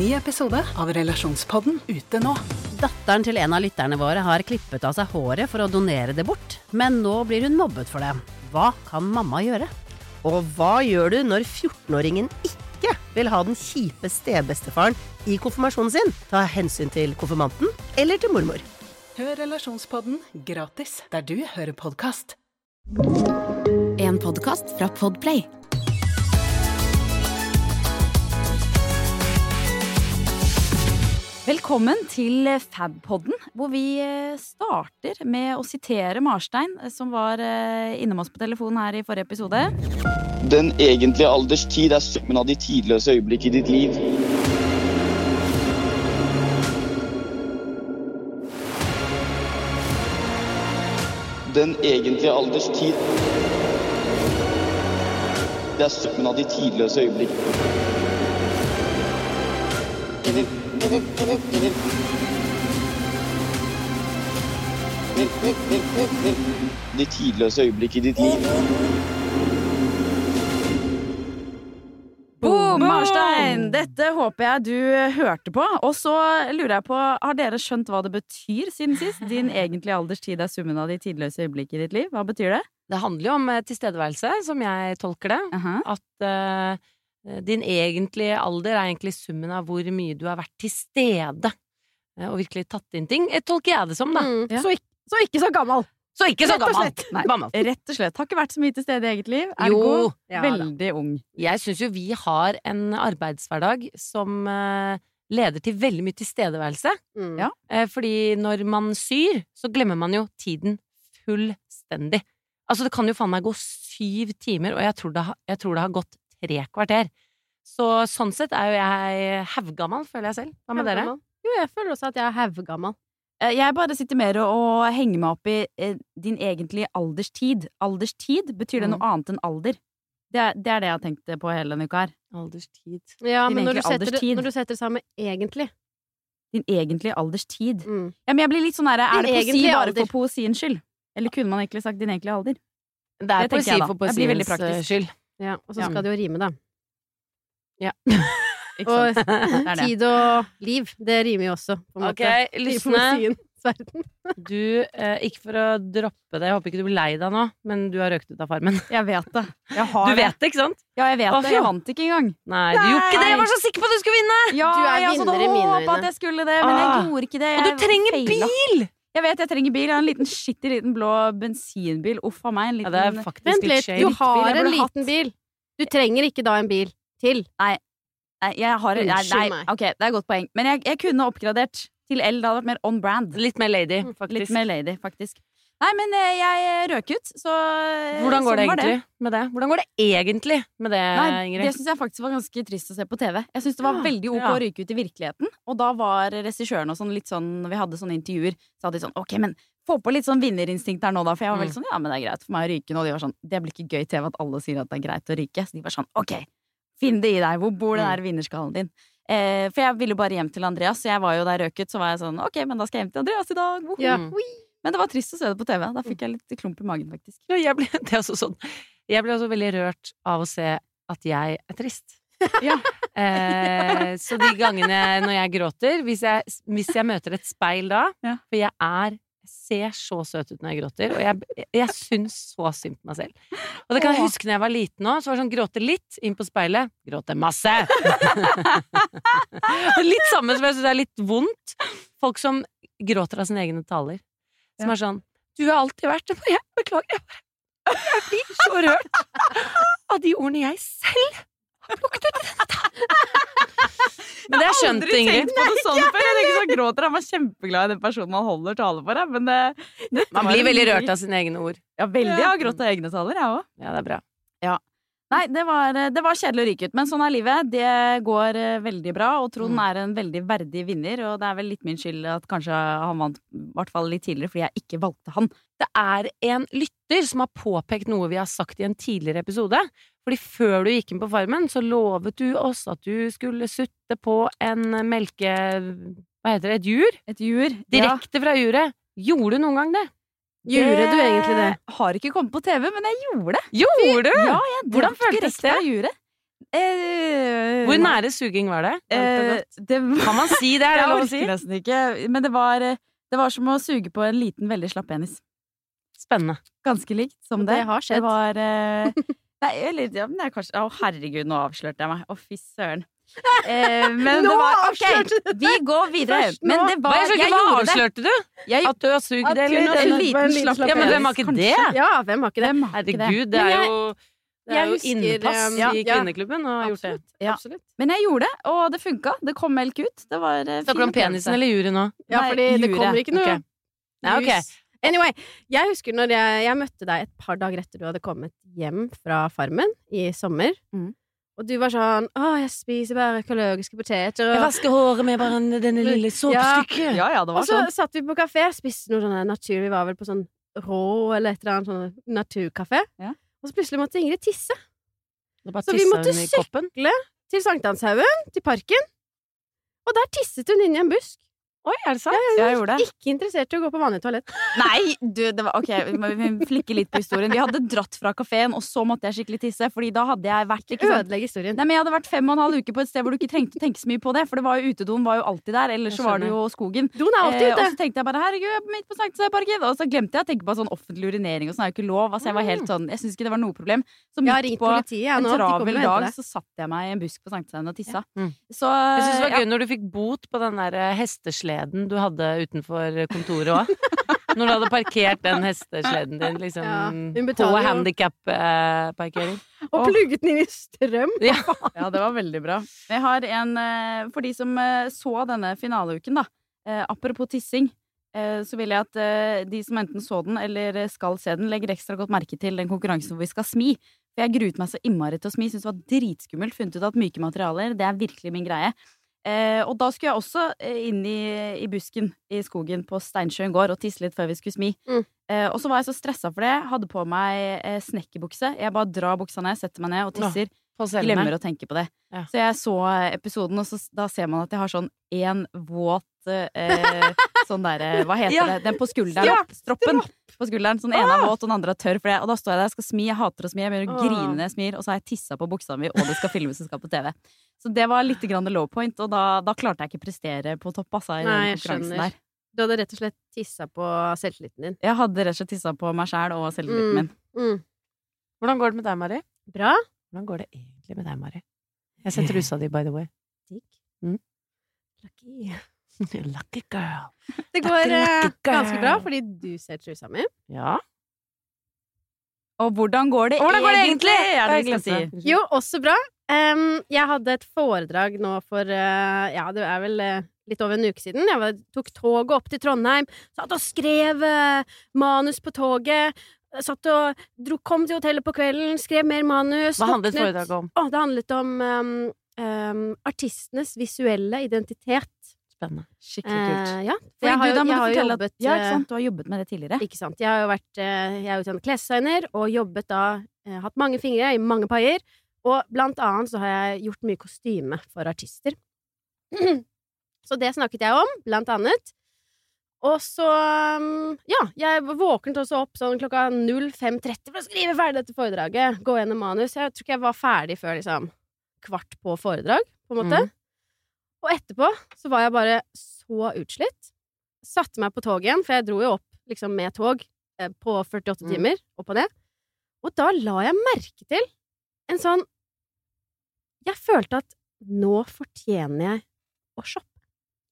Ny episode av Relasjonspodden ute nå. Datteren til en av lytterne våre har klippet av seg håret for å donere det bort, men nå blir hun mobbet for det. Hva kan mamma gjøre? Og hva gjør du når 14-åringen ikke vil ha den kjipe stebestefaren i konfirmasjonen sin? Ta hensyn til konfirmanten eller til mormor. Hør Relasjonspodden gratis der du hører podkast. En podkast fra Podplay. Velkommen til Fabpodden, hvor vi eh, starter med å sitere Marstein, eh, som var eh, innom oss på telefonen her i forrige episode. Den egentlige alders tid er summen av de tidløse øyeblikk i ditt liv. Den egentlige alders tid Det er summen av de tidløse øyeblikk. De tidløse øyeblikk i ditt liv. Boom, Marstein! Dette håper jeg du hørte på. Og så lurer jeg på, har dere skjønt hva det betyr siden sist? Din egentlige alders tid er summen av de tidløse øyeblikk i ditt liv. Hva betyr det? Det handler jo om eh, tilstedeværelse, som jeg tolker det. Aha. At eh, din egentlige alder er egentlig summen av hvor mye du har vært til stede eh, og virkelig tatt inn ting. Eh, Tolker jeg det som, da. Mm, Ja. så, ikke, så ikke så gammel! Så ikke så Rett og gammel. slett. Nei. gammel. Rett og slett. Har ikke vært så mye til stede i eget liv. Jo, Ergo ja da. veldig ung. Jeg syns jo vi har en arbeidshverdag som eh, leder til veldig mye tilstedeværelse. Mm. Ja. Eh, fordi når man syr, så glemmer man jo tiden fullstendig. Altså, det kan jo faen meg gå syv timer, og jeg tror det har, jeg tror det har gått tre kvarter. Så sånn sett er jo jeg haugammal, føler jeg selv. Hva med dere? Jo, jeg føler også at jeg er haugammal. Eh, Jeg bare sitter mer og henger meg opp i eh, din egentlige alderstid. Alderstid, betyr det Mm. noe annet enn alder? Det er, det er det jeg har tenkt på hele denne uka her. Alderstid. Ja, Din men når du, setter, det- når du setter det sammen egentlig Din egentlige alderstid. mm. Ja, men jeg blir litt sånn der, Er Din det poesi bare alder. for poesiens skyld? Eller kunne man egentlig sagt din egentlige alder? Det er Det poesi jeg for poesiens eh, skyld. Ja, og så Ja. skal det jo rime, da. Ikke Og? Det er det. tid og liv, det rimer jo også, på en Ok, måte. I lysne. Du, eh, ikke for å droppe det, jeg håper ikke du blir lei deg nå, men du har røkt ut av Farmen. Jeg vet det. Jeg har Du vet det, ikke sant? Ja, jeg vet Åh, det. Jeg vant ikke engang. Nei, du gjorde ikke det! Jeg var så sikker på at du skulle vinne! Ja, Du er jeg hadde vinner i mine håpet øyne. at jeg skulle det, men jeg Ah. gjorde ikke det. Og du trenger feila. bil! Jeg vet jeg trenger bil. Jeg har en liten skittig liten blå bensinbil. Uff a meg. En Ja, liten det er faktisk Vent litt litt, du har en hatt. liten bil. Du trenger ikke da en bil til. Nei, nei jeg har Nei, Unnskyld nei meg. ok, det er et godt poeng. Men jeg, jeg kunne oppgradert til L. Det hadde vært mer on brand. Litt mer lady, faktisk. Litt mer lady, faktisk. Nei, men eh, jeg røk ut, så eh, Hvordan går det egentlig det. med det? Hvordan går det egentlig med det, Nei, det Ingrid? syns jeg faktisk var ganske trist å se på TV. Jeg syns det var Ja, veldig ok ja. å ryke ut i virkeligheten. Og da var regissøren og sånn litt sånn Når vi hadde sånne intervjuer, så hadde de sånn Ok, men få på litt sånn vinnerinstinkt her nå, da. For jeg var veldig Mm. sånn Ja, men det er greit for meg å ryke nå. De var sånn Det blir ikke gøy TV at alle sier at det er greit å ryke. Så de var sånn Ok, finn det i deg. Hvor bor den Mm. der vinnerskallen din? Eh, for jeg ville bare hjem til Andreas, så jeg var jo der røket. Så var jeg sånn Ok, men da skal jeg hjem til Andreas i dag. Woho! Ja. Men det var trist å se det på TV. Da fikk jeg litt klump i magen, faktisk. Ja, jeg ble, det også sånn. Jeg ble også veldig rørt av å se at jeg er trist. Ja. Eh, så de gangene når jeg gråter, hvis jeg, hvis jeg møter et speil da Ja. For jeg er jeg ser så søt ut når jeg gråter, og jeg, jeg syns så synd på meg selv. Og det kan jeg huske når jeg var liten òg, så var det sånn gråte litt inn på speilet. Gråte masse! Litt samme som jeg syns er litt vondt. Folk som gråter av sine egne taler. Som Ja. er sånn Du har alltid vært det, men jeg beklager. Jeg, bare, jeg blir så rørt av de ordene jeg selv har plukket ut. Men det er skjønt, aldri Ingrid. tenkt på det sånn før. Jeg tenker så gråter han var kjempeglad i den personen man holder tale for. Men det, det Man blir veldig rørt av sine egne ord. Ja, veldig. Jeg har grått av egne taler, jeg òg. Ja, det er bra. Nei, det var, det var kjedelig å ryke ut, men sånn er livet. Det går eh, veldig bra, og Trond Mm. er en veldig verdig vinner, og det er vel litt min skyld at kanskje han vant i hvert fall litt tidligere, fordi jeg ikke valgte han. Det er en lytter som har påpekt noe vi har sagt i en tidligere episode. Fordi før du gikk inn på Farmen, så lovet du oss at du skulle sutte på en melke... Hva heter det? Et jur? Et jur. Direkte fra juret. Gjorde du noen gang det? Gjorde du egentlig det? Har ikke kommet på TV, men jeg gjorde det. Gjorde du? Ja, jeg Hvordan føltes det? fra juret. eh, Hvor nære suging var det? eh, det var, Kan man si det? Er det Jeg lov å orker si? nesten ikke. Men det var, eh, det var som å suge på en liten, veldig slapp penis. Spennende. Ganske likt som Det det. har skjedd. Det var eh, Nei, eller ja, men det er kanskje Å, herregud, nå avslørte jeg meg. Å, fy søren. Eh, men Nå det var OK, vi går videre. Men det var jeg Jeg hva det. avslørte du? Jeg, At du har sugd, eller? en liten slapp Ja, men hvem har ikke det? Ja, hvem har ikke det? Har? Herregud, det er jo det er jo innpass um, i kvinneklubben å ha gjort det. Ja. Absolutt. Men jeg gjorde det, og det funka. Det kom melk ut. Det var eh, Snakker du om penisen eller jury nå? Ja, Nei, det kommer ikke noe okay. Nei, ok. Anyway, jeg husker når jeg, jeg møtte deg et par dager etter du hadde kommet hjem fra Farmen i sommer. Mm. Og du var sånn 'Å, jeg spiser bare økologiske poteter'. Jeg vasker håret med bare denne lille såpestykket. Ja, ja, ja, og så sånn. satt vi på kafé, spiste noe sånn natur Vi var vel på sånn rå eller et eller annet sånn naturkafé. Ja. Og så plutselig måtte Ingrid tisse. Så vi måtte sykle. Til Sankthanshaugen, til parken. Og der tisset hun inn i en busk. Oi, er det sant? Jeg gjorde det. Ikke interessert i å gå på vanlig toalett. Nei, du, det var Ok, vi flikke litt på historien. Vi hadde dratt fra kafeen, og så måtte jeg skikkelig tisse. Fordi da hadde jeg vært ikke Ødelegg historien. Nei, men Jeg hadde vært fem og en halv uke på et sted hvor du ikke trengte å tenke så mye på det. For det var jo utedoen var jo alltid der, ellers så var det jo skogen. Doen er alltid Eh, og så tenkte jeg bare herregud, jeg er midt på Sankthansparken. Og så glemte jeg å tenke på sånn offentlig urinering og sånn er jo ikke lov. Altså jeg var helt sånn, jeg syns ikke det var noe problem. Så midt ringt på politiet jeg, en travel dag så satte jeg meg i en busk på Sankthanshaugen og tissa. Mm. Så Jeg syns det var ja. gøy når du fikk bot på den der eh, hestesleden du hadde utenfor kontoret òg. Når du hadde parkert den hestesleden din liksom Ja, på betaler jo. handikap-parkering. Og plugget den inn i strøm. Ja. Ja, det var veldig bra. Jeg har en eh, For de som eh, så denne finaleuken, da. eh, Apropos tissing. eh, Så vil jeg at eh, de som enten så den eller skal se den, legger ekstra godt merke til den konkurransen hvor vi skal smi. For jeg gruet meg så innmari til å smi. Syns det var dritskummelt. Funnet ut at myke materialer, det er virkelig min greie. Eh, og da skulle jeg også eh, inn i, i busken i skogen på Steinsjøen gård og tisse litt før vi skulle smi. Mm. Eh, og så var jeg så stressa for det. Hadde på meg eh, snekkerbukse. Jeg bare drar buksa ned, setter meg ned og tisser. På. Glemmer å tenke på det. Ja. Så jeg så episoden, og så, da ser man at jeg har sånn én våt eh, Sånn derre Hva heter Ja. det? Den på skulderen. Ja, Stroppen på skulderen. Sånn ene er våt, og den andre er tørr. For det. Og da står jeg der jeg skal smi. Jeg hater å smi. Jeg begynner å Åh. grine når jeg smir, og så har jeg tissa på buksa mi, og det skal filmes og skal på TV. Så det var litt grann low point, og da, da klarte jeg ikke prestere på topp, altså, i Nei, den konkurransen skjønner. der. Du hadde rett og slett tissa på selvtilliten din. Jeg hadde rett og slett tissa på meg sjæl og selvtilliten Mm. min. Mm. Hvordan går det med deg, Mari? Bra. Hvordan går det egentlig med deg, Mari? Jeg ser trusa di, by the way. Digg. Mm. Lucky. Lucky girl. Det går Lucky, eh, lucky girl. ganske bra, fordi du ser trusa mi. Ja. Og hvordan går det Hvordan går det egentlig? Er det si. Jo, også bra. Um, jeg hadde et foredrag nå for uh, Ja, det er vel uh, litt over en uke siden. Jeg var, tok toget opp til Trondheim, satt og skrev uh, manus på toget. Satt og dro, kom til hotellet på kvelden, skrev mer manus. Hva handlet foredraget om? Oh, det handlet om um, um, artistenes visuelle identitet. Spennende. Skikkelig kult. Eh, ja, for jeg har, du, da må du fortelle jobbet at, ja, eh, ikke sant? Du har jobbet med det tidligere. Ikke sant. Jeg har jo vært eh, Jeg er utdannet klesdesigner og jobbet da eh, Hatt mange fingre i mange paier. Og blant annet så har jeg gjort mye kostyme for artister. så det snakket jeg om, blant annet. Og så um, Ja, jeg våknet også opp sånn klokka 05.30 for å skrive ferdig dette foredraget. Gå gjennom manus. Jeg tror ikke jeg var ferdig før liksom kvart på foredrag, på en måte. Mhm. Og etterpå så var jeg bare så utslitt. Satte meg på toget igjen, for jeg dro jo opp liksom med tog eh, på 48 Mm. timer, opp og ned. Og da la jeg merke til en sånn Jeg følte at nå fortjener jeg å shoppe.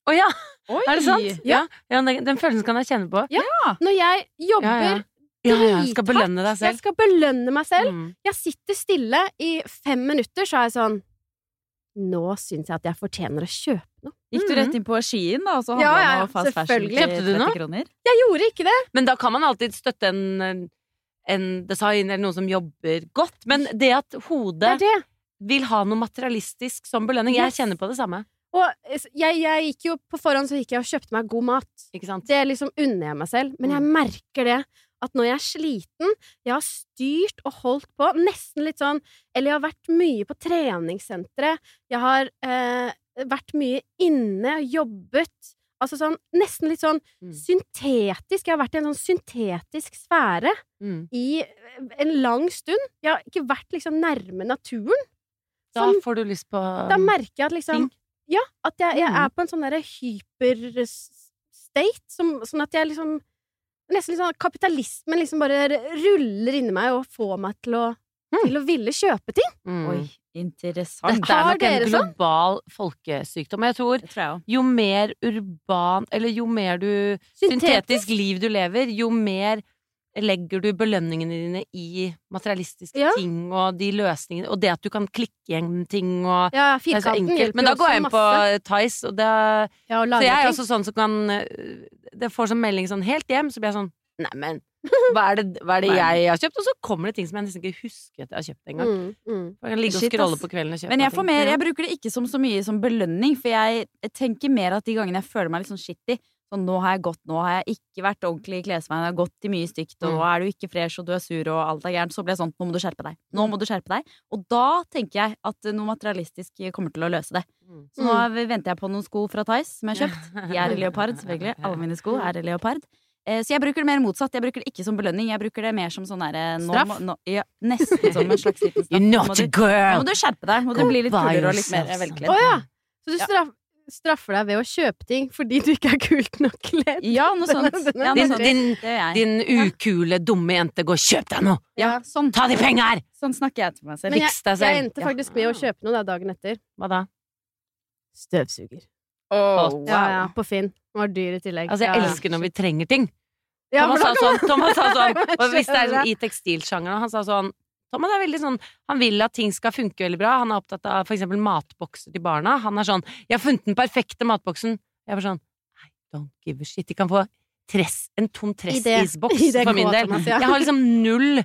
Å ja! Oi! Er det sant? Ja. ja den, den følelsen kan jeg kjenne på. Når jeg jobber Ja, ja. Ja, ja. Skal belønne deg Jeg skal belønne meg selv. Mm. Jeg sitter stille i fem minutter, så er jeg sånn Nå syns jeg at jeg fortjener å kjøpe noe. Gikk du rett inn på Skien, da, og så Ja, handla ja, fast fashion selvfølgelig. til Kjøpte du 30 noe? kroner? Jeg gjorde ikke det! Men da kan man alltid støtte en, en design eller noen som jobber godt. Men det at hodet det det. vil ha noe materialistisk som belønning Jeg kjenner på det samme. Og jeg, jeg gikk jo på forhånd så gikk jeg og kjøpte meg god mat. Ikke sant? Det liksom unner jeg meg selv. Men jeg Mm. merker det at når jeg er sliten Jeg har styrt og holdt på nesten litt sånn Eller jeg har vært mye på treningssenteret. Jeg har eh, vært mye inne og jobbet. Altså sånn nesten litt sånn Mm. syntetisk. Jeg har vært i en sånn syntetisk sfære Mm. i en lang stund. Jeg har ikke vært liksom nærme naturen. Da Sånn- får du lyst på Da merker jeg at liksom ting. Ja, at jeg, jeg Mm. er på en sånn derre hyper-state, som, sånn at jeg liksom Nesten litt sånn kapitalismen liksom bare ruller inni meg og får meg til å, Mm. til å ville kjøpe ting. Mm. Oi, interessant. Dette er nok en global sånn? global folkesykdom. Jeg tror tror jeg jo mer urban Eller jo mer du syntetisk liv du lever, jo mer legger du belønningene dine i materialistiske Ja. ting og de løsningene, og det at du kan klikke igjen ting og Ja, det er så firkanten enkelt. hjelper Men da går jeg inn på masse. Tice, og det Ja, og Så jeg er ting. også sånn som kan eh, Det får sånn melding sånn helt hjem, så blir jeg sånn Neimen, hva er det, hva er det jeg har kjøpt? Og så kommer det ting som jeg nesten ikke husker at jeg har kjøpt engang. Mm, mm. Jeg kan ligge og scrolle på kvelden og kjøpe Men jeg, får mer, jeg bruker det ikke som så mye som belønning, for jeg tenker mer at de gangene jeg føler meg litt sånn shitty Sånn, nå har jeg gått, nå har jeg ikke vært ordentlig i klesveien, jeg har gått i mye stygt, og Mm. nå er du ikke fresh, og du er sur, og alt er gærent. Så ble jeg sånn, nå må du skjerpe deg. Nå må du skjerpe deg. Og da tenker jeg at noe materialistisk kommer til å løse det. Mm. Så nå venter jeg på noen sko fra Tice som jeg har kjøpt. De er i leopard, selvfølgelig. Alle mine sko er i leopard. Eh, Så jeg bruker det mer motsatt. Jeg bruker det ikke som belønning. Jeg bruker det mer som sånn derre Straff? nå- Ja, nesten som en slags liten straff. You're Nå må girl! du- Nå må du skjerpe deg. Må du bli litt kulere og litt mer velkledd. Oh, ja! Så du straff, straffer deg ved å kjøpe ting fordi du ikke er kult nok kledd? Ja, noe sånt. Ja, noe Din, sånt. din, din ukule, dumme jente, gå og kjøp deg noe! Ja, sånn, Ta de penga her! sånn snakker jeg til meg selv. Men jeg, Fiks deg jeg endte faktisk med å kjøpe noe da dagen etter. Hva da? Støvsuger. Oh, Ja, ja, på Finn. Den var dyr i tillegg. Altså, jeg elsker når vi trenger ting. Thomas, sa sånn, Thomas sa sånn og Hvis det er sånn i tekstilsjangeren, han sa sånn Thomas er veldig sånn Han vil at ting skal funke veldig bra. Han er opptatt av for eksempel matbokser til barna. Han er sånn 'Jeg har funnet den perfekte matboksen'. Jeg er bare sånn I don't give a shit. De kan få tress, en tom Tress-isboks for min del. Thomas, ja. Jeg har liksom null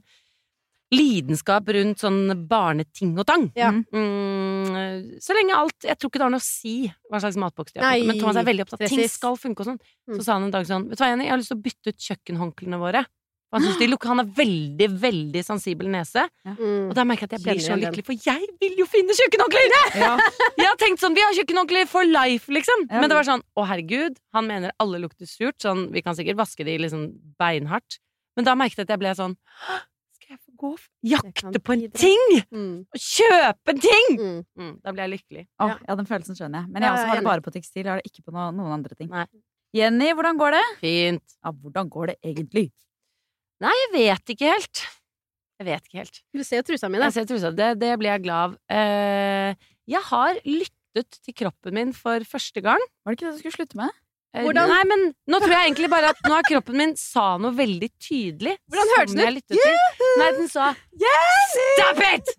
lidenskap rundt sånn barneting og tang. Ja. Mm, så lenge alt Jeg tror ikke det har noe å si hva slags matboks de har fått. Men Thomas er veldig opptatt av at ting skal funke og sånn. Mm. Så sa han en dag sånn Vet du hva, Jenny, jeg har lyst til å bytte ut kjøkkenhåndklærne våre. Han, synes de lukter, han har veldig, veldig sensibel nese. Mm. Og da merker jeg at jeg blir så lykkelig, for jeg vil jo finne kjøkkenhåndklær! Ja. Jeg har tenkt sånn, vi har kjøkkenhåndklær for life, liksom. Ja. Men det var sånn, å herregud, han mener alle lukter surt, sånn, vi kan sikkert vaske de liksom beinhardt. Men da merket jeg at jeg ble sånn, skal jeg få gå og jakte på en ting? Mm. Og kjøpe en ting? Mm. Mm, da ble jeg lykkelig. Åh, Ja. ja, den følelsen skjønner jeg. Men jeg også har det bare på tekstil. Jeg har det ikke på noen andre ting. Nei. Jenny, hvordan går det? Fint. Ja, hvordan går det egentlig? Nei, jeg vet ikke helt. Jeg vet ikke helt. Du ser jo trusa mi, da. Jeg ser trusa. Det, det blir jeg glad av. Eh, jeg har lyttet til kroppen min for første gang. Var det ikke det du skulle slutte med? Eh, Hvordan- Nei, men nå tror jeg egentlig bare at nå har kroppen min sa noe veldig tydelig. Hvordan hørtes den ut? Nei, den sa Stop it!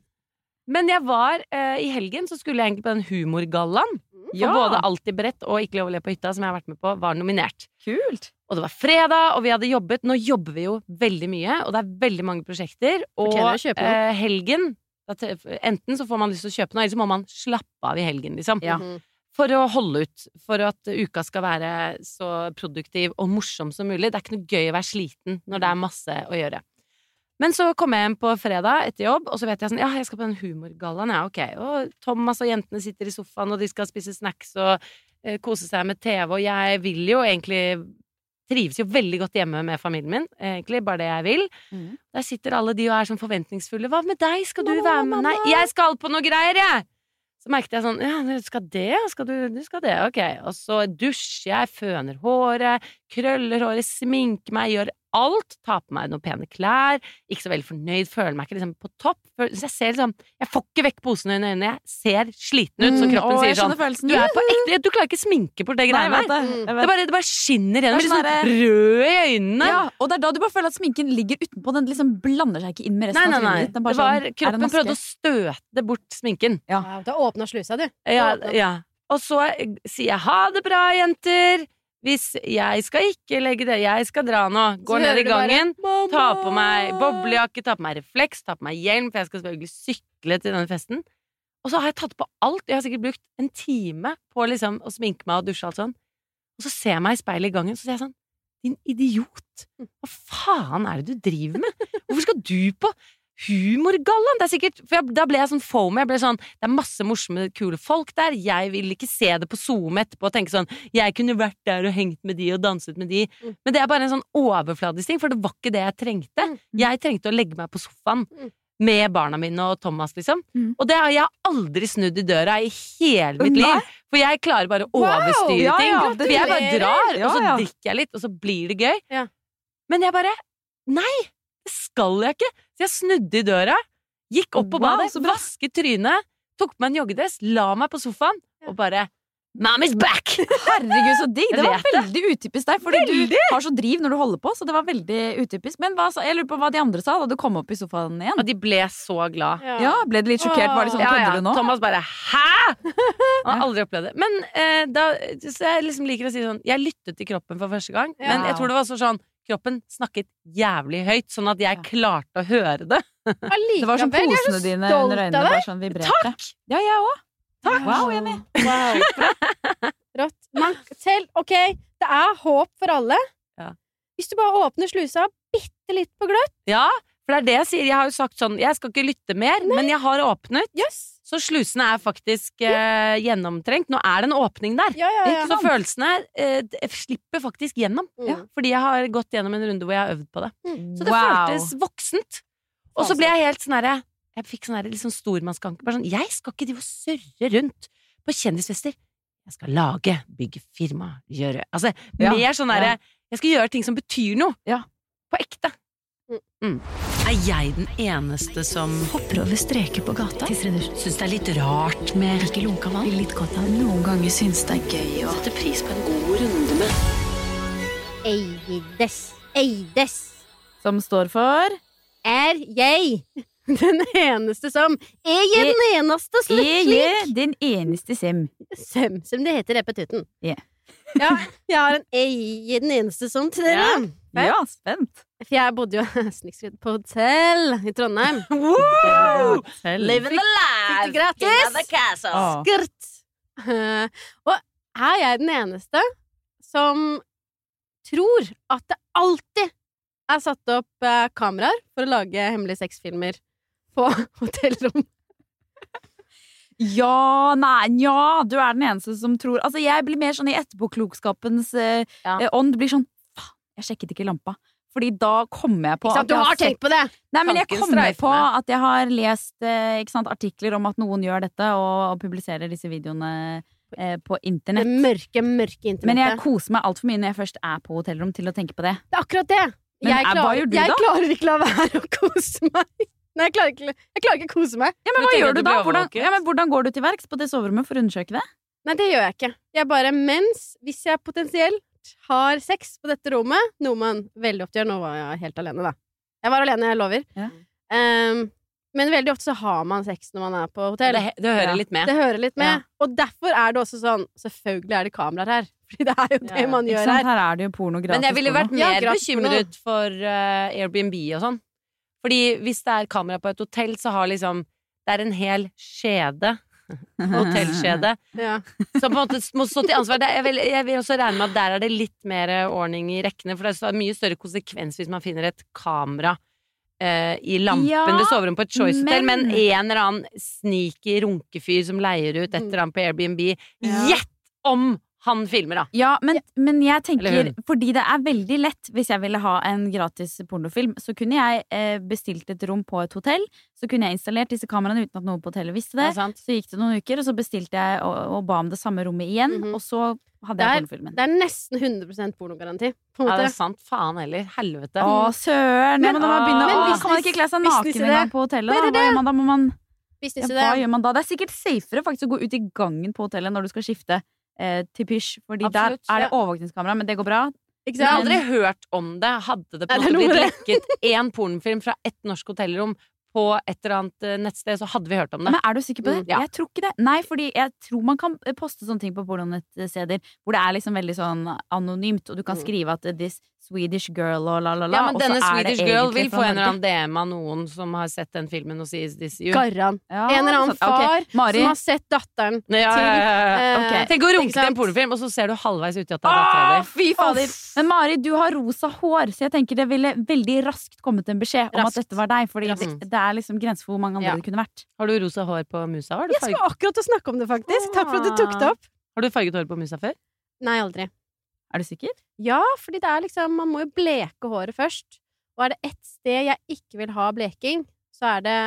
Men jeg var eh, I helgen så skulle jeg egentlig på den humorgallaen. For både Alltid beredt og Ikke lov å le på hytta, som jeg har vært med på, var nominert. Kult! Og det var fredag, og vi hadde jobbet. Nå jobber vi jo veldig mye, og det er veldig mange prosjekter. Og eh, helgen Enten så får man lyst til å kjøpe noe, eller så må man slappe av i helgen, liksom. Ja. Mhm. For å holde ut. For at uka skal være så produktiv og morsom som mulig. Det er ikke noe gøy å være sliten når det er masse å gjøre. Men så kommer jeg hjem på fredag etter jobb, og så vet jeg sånn Ja, jeg skal på den humorgallaen, ja, ok. Og Thomas og jentene sitter i sofaen, og de skal spise snacks og eh, kose seg med TV, og jeg vil jo egentlig Trives jo veldig godt hjemme med familien min, egentlig, bare det jeg vil. Mm. Der sitter alle de og er sånn forventningsfulle. Hva med deg, skal du Mamma, være med? Nei, jeg skal på noe greier, jeg! Så merket jeg sånn Ja, du skal det? Skal du, du skal det? Ok. Og så dusjer jeg, føner håret, krøller håret, sminker meg, gjør alt. Ta på meg noen pene klær. Ikke så veldig fornøyd, føler meg ikke liksom på topp. Så jeg ser liksom Jeg får ikke vekk posene under øynene, jeg ser sliten ut, så Mm, å, sier sånn følelsen. Du er på ekte Du klarer ikke sminke bort det greiene der. det. Mm. Det bare, det bare skinner gjennom. Det er sånn rød i øynene. Ja, og det er da du bare føler at sminken ligger utenpå. Den liksom blander seg ikke inn med Nei, resten nei, av trynet ditt. Det var, sånn, det kroppen prøvde å støte bort sminken. Ja, da åpna slusa, du. Ja, ja. Og så sier jeg ha det bra, jenter. Hvis jeg skal ikke legge det, jeg skal dra nå. Går ned i gangen, bare, tar på meg boblejakke, ta på meg refleks, ta på meg hjelm, for jeg skal selvfølgelig sykle til denne festen. Og så har jeg tatt på alt. Jeg har sikkert brukt en time på liksom å sminke meg og dusje og alt sånn. Og så ser jeg meg i speilet i gangen, så sier jeg sånn Din idiot! Hva faen er det du driver med? Hvorfor skal du på humorgallaen? Det er sikkert For jeg, da ble jeg sånn foamy. Jeg ble sånn Det er masse morsomme, kule folk der. Jeg vil ikke se det på Zoom etterpå og tenke sånn Jeg kunne vært der og hengt med de og danset med de. Mm. Men det er bare en sånn overfladisk ting, for det var ikke det jeg trengte. Mm. Jeg trengte å legge meg på sofaen. Mm. med barna mine og Thomas, liksom. Mm. Og det har jeg aldri snudd i døra i hele mitt liv. Nei. For jeg klarer bare å overstyre Ja, ting. ja, for jeg bare drar, Ja, og så drikker jeg litt, og så blir det gøy. Men jeg bare Nei! Det skal jeg ikke! Så jeg snudde i døra, gikk opp på Wow, badet, så vasket trynet, tok på meg en joggedress, la meg på sofaen og bare Mommy's back! Herregud, så digg! Det var veldig utypisk deg, fordi du har så driv når du holder på. Så det var veldig utypisk Men hva, jeg lurer på hva de andre sa da du kom opp i sofaen igjen. Og de ble så glad. Ja, Ble de litt sjokkert? Var de sånn, Ja, ja. kødder du nå? Thomas bare 'hæ?! Han har aldri opplevd det. Men eh, da, så jeg liksom liker å si sånn Jeg lyttet til kroppen for første gang, men jeg tror det var så sånn Kroppen snakket jævlig høyt, sånn at jeg klarte å høre det. Det var som Allikevel, jeg er så posene dine under øynene var sånn vibrerte. Takk! Ja, jeg òg. Wow, Jenny. Wow. Rått. Man, selv, ok, det er håp for alle. Ja. Hvis du bare åpner slusa bitte litt på gløtt, Ja, for det er det jeg sier. Jeg har jo sagt sånn Jeg skal ikke lytte mer, men jeg har åpnet. yes. Så slusene er faktisk eh, gjennomtrengt. Nå er det en åpning der. Ja, ja, ja. Så følelsene eh, slipper faktisk gjennom. Mm. Fordi jeg har gått gjennom en runde hvor jeg har øvd på det. Mm. Så det Wow. føltes voksent. Og så ble jeg helt sånn herre Jeg fikk sånn herre liksom stormannsganke. Bare sånn Jeg skal ikke drive og surre rundt på kjendisfester. Jeg skal lage, bygge firma, gjøre Altså Ja, mer sånn derre Jeg skal gjøre ting som betyr noe. Ja. På ekte. Mm. Er jeg den eneste som Hopper over streker på gata. syns det er litt rart med Ikke lunka vann. Litt godt av Noen ganger syns det er gøy å Sette pris på en god runde med Eides. Eides. Som står for Er jeg den eneste som Er jeg den eneste som Jeg er den eneste sem? Sem, som det heter repetuten. Ja. ja, jeg har en ei den eneste som til dere. Ja, spent. For jeg bodde jo snikskritt på hotell i Trondheim. Wow! Living the Fikk life! det gratis! Åh. Skrt! Eh, og er jeg den eneste som tror at det alltid er satt opp uh, kameraer for å lage hemmelige sexfilmer på hotellrom? Ja, nei, ja, du er den eneste som tror Altså, jeg blir mer sånn i etterpåklokskapens uh, Ja. eh, ånd. Blir sånn Faen, jeg sjekket ikke lampa. Fordi da kommer jeg på Ikke sant? at Du jeg har tenkt på det! Nei, men jeg kommer på at jeg har lest eh, ikke sant, artikler om at noen gjør dette, og, og publiserer disse videoene eh, på Det mørke, mørke, internettet. Men jeg koser meg altfor mye når jeg først er på hotellrom, til å tenke på det. Det er akkurat det! Men jeg, er- hva gjør du jeg da? klarer ikke la være å kose meg. Nei, jeg klarer ikke, jeg klarer ikke å kose meg. Ja, men hva gjør du du da? Hvordan, ja, men hvordan går du til verks på det soverommet for å undersøke det? Nei, det gjør jeg ikke. Jeg bare, mens Hvis jeg potensielt har sex på dette rommet, noe man veldig ofte gjør Nå var jeg helt alene, da. Jeg var alene, jeg lover. Ja. Um, men veldig ofte så har man sex når man er på hotell. Det, det hører Ja. litt med. Det hører litt med. Ja. Og derfor er det også sånn Selvfølgelig er det kameraer her. Fordi det er jo det Ja, man gjør her. Her er det jo porno gratis. Men jeg ville vært mer bekymret for uh, Airbnb og sånn. Fordi hvis det er kamera på et hotell, så har liksom Det er en hel skjede, hotellskjede, Ja. som på en måte må stå til ansvar. Jeg, vil, jeg vil også regne med at der er det litt mer ordning i rekkene, for det er mye større konsekvens hvis man finner et kamera Uh, i lampen Ja, ved soverommet på et Choice Hotel, men, men- en eller annen sneaky runkefyr som leier ut et eller annet på Airbnb. Ja. Gjett om han filmer, da! Ja, men, men jeg tenker. Fordi det er veldig lett Hvis jeg ville ha en gratis pornofilm Så kunne jeg eh, bestilt et rom på et hotell Så kunne jeg installert disse kameraene Uten at noen på hotellet visste det Ja. Så gikk det noen uker Og så bestilte jeg og, og ba om det samme rommet igjen Mhm. Og så hadde Det jeg er- pornofilmen Det er nesten 100 pornogaranti. På en Ja, det er sant. Faen heller. Helvete. Å, søren! Ja, Men- men da må man begynne å business- Kan man ikke kle seg naken engang en gang på hotellet? Er Da? Hva gjør man da? Må man, ja, hva det. gjør man da? Det er sikkert safere faktisk å gå ut i gangen på hotellet Når du skal skifte eh, til pysj Fordi Absolutt, der er det ja. overvåkningskamera Men det går bra Ikke Jeg har aldri hørt om det. Hadde det på en måte blitt lekket én pornofilm fra ett norsk hotellrom på et eller annet eh, nettsted, så hadde vi hørt om det. Men er du sikker på det? Mm, ja. Jeg tror ikke det. Nei, fordi jeg tror man kan eh, poste sånne ting på pornonettsteder hvor det er liksom veldig sånn anonymt, og du kan Mm. skrive at 'this Swedish girl' og la, la, la. Ja, men denne Swedish girl vil få en eller annen DM av noen som har sett den filmen og sier 'is this you'? Garran. Ja, En eller annen far okay. som har sett datteren Ja, ja, ja, ja. eh, Tenk å runke til en pornofilm, og så ser du halvveis uti at det er dattera di. fy fader! Men Mari, du har rosa hår, så jeg tenker det ville veldig raskt kommet en beskjed om Raskt. at dette var deg. Fordi det, det er liksom grenser for hvor mange andre Ja. det kunne vært. Har du rosa hår på musa? Har du, Jeg skulle akkurat å snakke om det, faktisk. Takk for at du tok det opp. har du farget hår på musa før? Nei, aldri. Er du sikker? Ja, fordi det er liksom Man må jo bleke håret først. Og er det ett sted jeg ikke vil ha bleking, så er det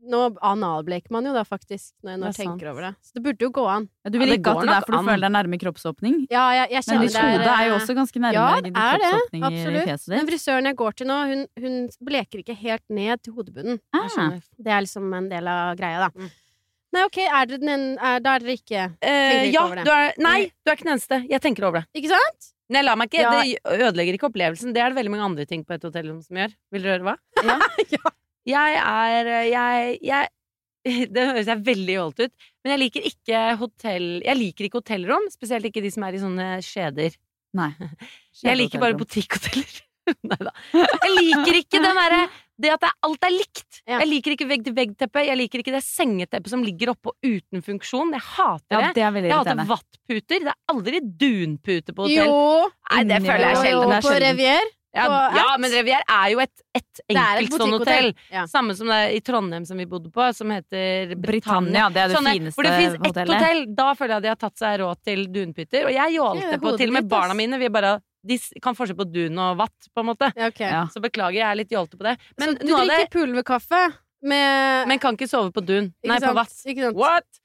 Nå analbleker man jo da, faktisk, når jeg nå er sant. tenker over det. Så det burde jo gå an. Ja, du vil det ikke at det er nok for du an. føler deg nærme kroppsåpning? Ja, jeg, jeg Men kjenner ditt hode er jo også ganske nærme Ja, din det. kroppsåpning i Absolutt. fjeset Men frisøren jeg går til nå, hun, hun bleker ikke helt ned til hodebunnen. Ah. Det er liksom en del av greia, da. Mm. Nei, ok, er dere den ene er, Da er dere ikke Eh, ikke ja, over det. du er Nei, du er ikke den eneste. Jeg tenker over det. Ikke sant? Nei, la meg ikke, Ja. Det ødelegger ikke opplevelsen. Det er det veldig mange andre ting på et hotell som gjør. Vil dere høre hva? Ja. Jeg er jeg, jeg Det høres jeg veldig jålt ut, men jeg liker ikke hotell Jeg liker ikke hotellrom, spesielt ikke de som er i sånne skjeder. Nei. Jeg liker bare butikkhoteller. Nei da. Jeg liker ikke den derre Det at det, alt er likt. Ja. Jeg liker ikke vegg-til-vegg-teppet. Jeg liker ikke det sengeteppet som ligger oppå uten funksjon. Jeg hater Ja, det. det Jeg hater vattputer. Det er aldri dunpute på hotell. Jo, Nei, det føler jeg sjelden. jo, på. Revier. Ja, ja, men Revier er jo et, et enkelt sånn hotell. Ja. Samme som det er i Trondheim som vi bodde på, som heter Britannia, det er det Sånne- fineste hvor det fins ett hotell. Da føler jeg at de har tatt seg råd til dunpytter. Og jeg jålte på til og med barna mine. Vi bare, de kan forskjell på dun og vatt, på en måte. Okay. Ja. Så beklager, jeg er litt jålete på det. Men, Så du drikker det, pulverkaffe med men kan ikke sove på dun. Ikke Nei, på vatt. Ikke sant? What?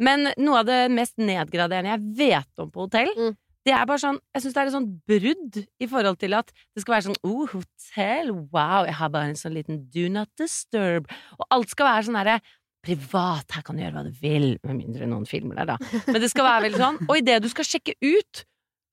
Men noe av det mest nedgraderende jeg vet om på hotell, Mm. det er bare sånn Jeg syns det er et sånt brudd i forhold til at det skal være sånn Oh, hotell, wow, jeg har bare en sånn liten do not disturb. Og alt skal være sånn derre privat, her kan du gjøre hva du vil, med mindre noen filmer der, da. Men det skal være veldig sånn. Og idet du skal sjekke ut,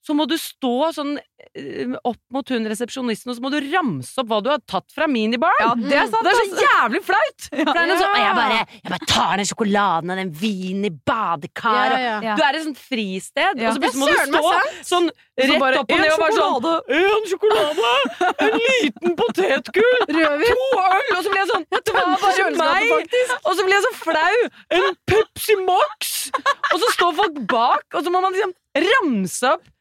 så må du stå sånn eh, opp mot hun resepsjonisten, og så må du ramse opp hva du har tatt fra minibaren! Ja, det er sant! Det er så altså. jævlig flaut! For det er noe sånn, jeg bare, jeg bare tar den sjokoladen og den vinen i badekaret. Ja, ja. Ja. Du er i et sånt fristed, Ja. og så plutselig må du stå sånn rett bare, opp og ned og bare sånn sjokolade!» En sjokolade! En liten potetgull! Rødvin. To øl! Og så blir jeg sånn Det var bare meg! Og så blir jeg så flau! En Pepsi Max! Og så står folk bak, og så må man liksom ramse opp.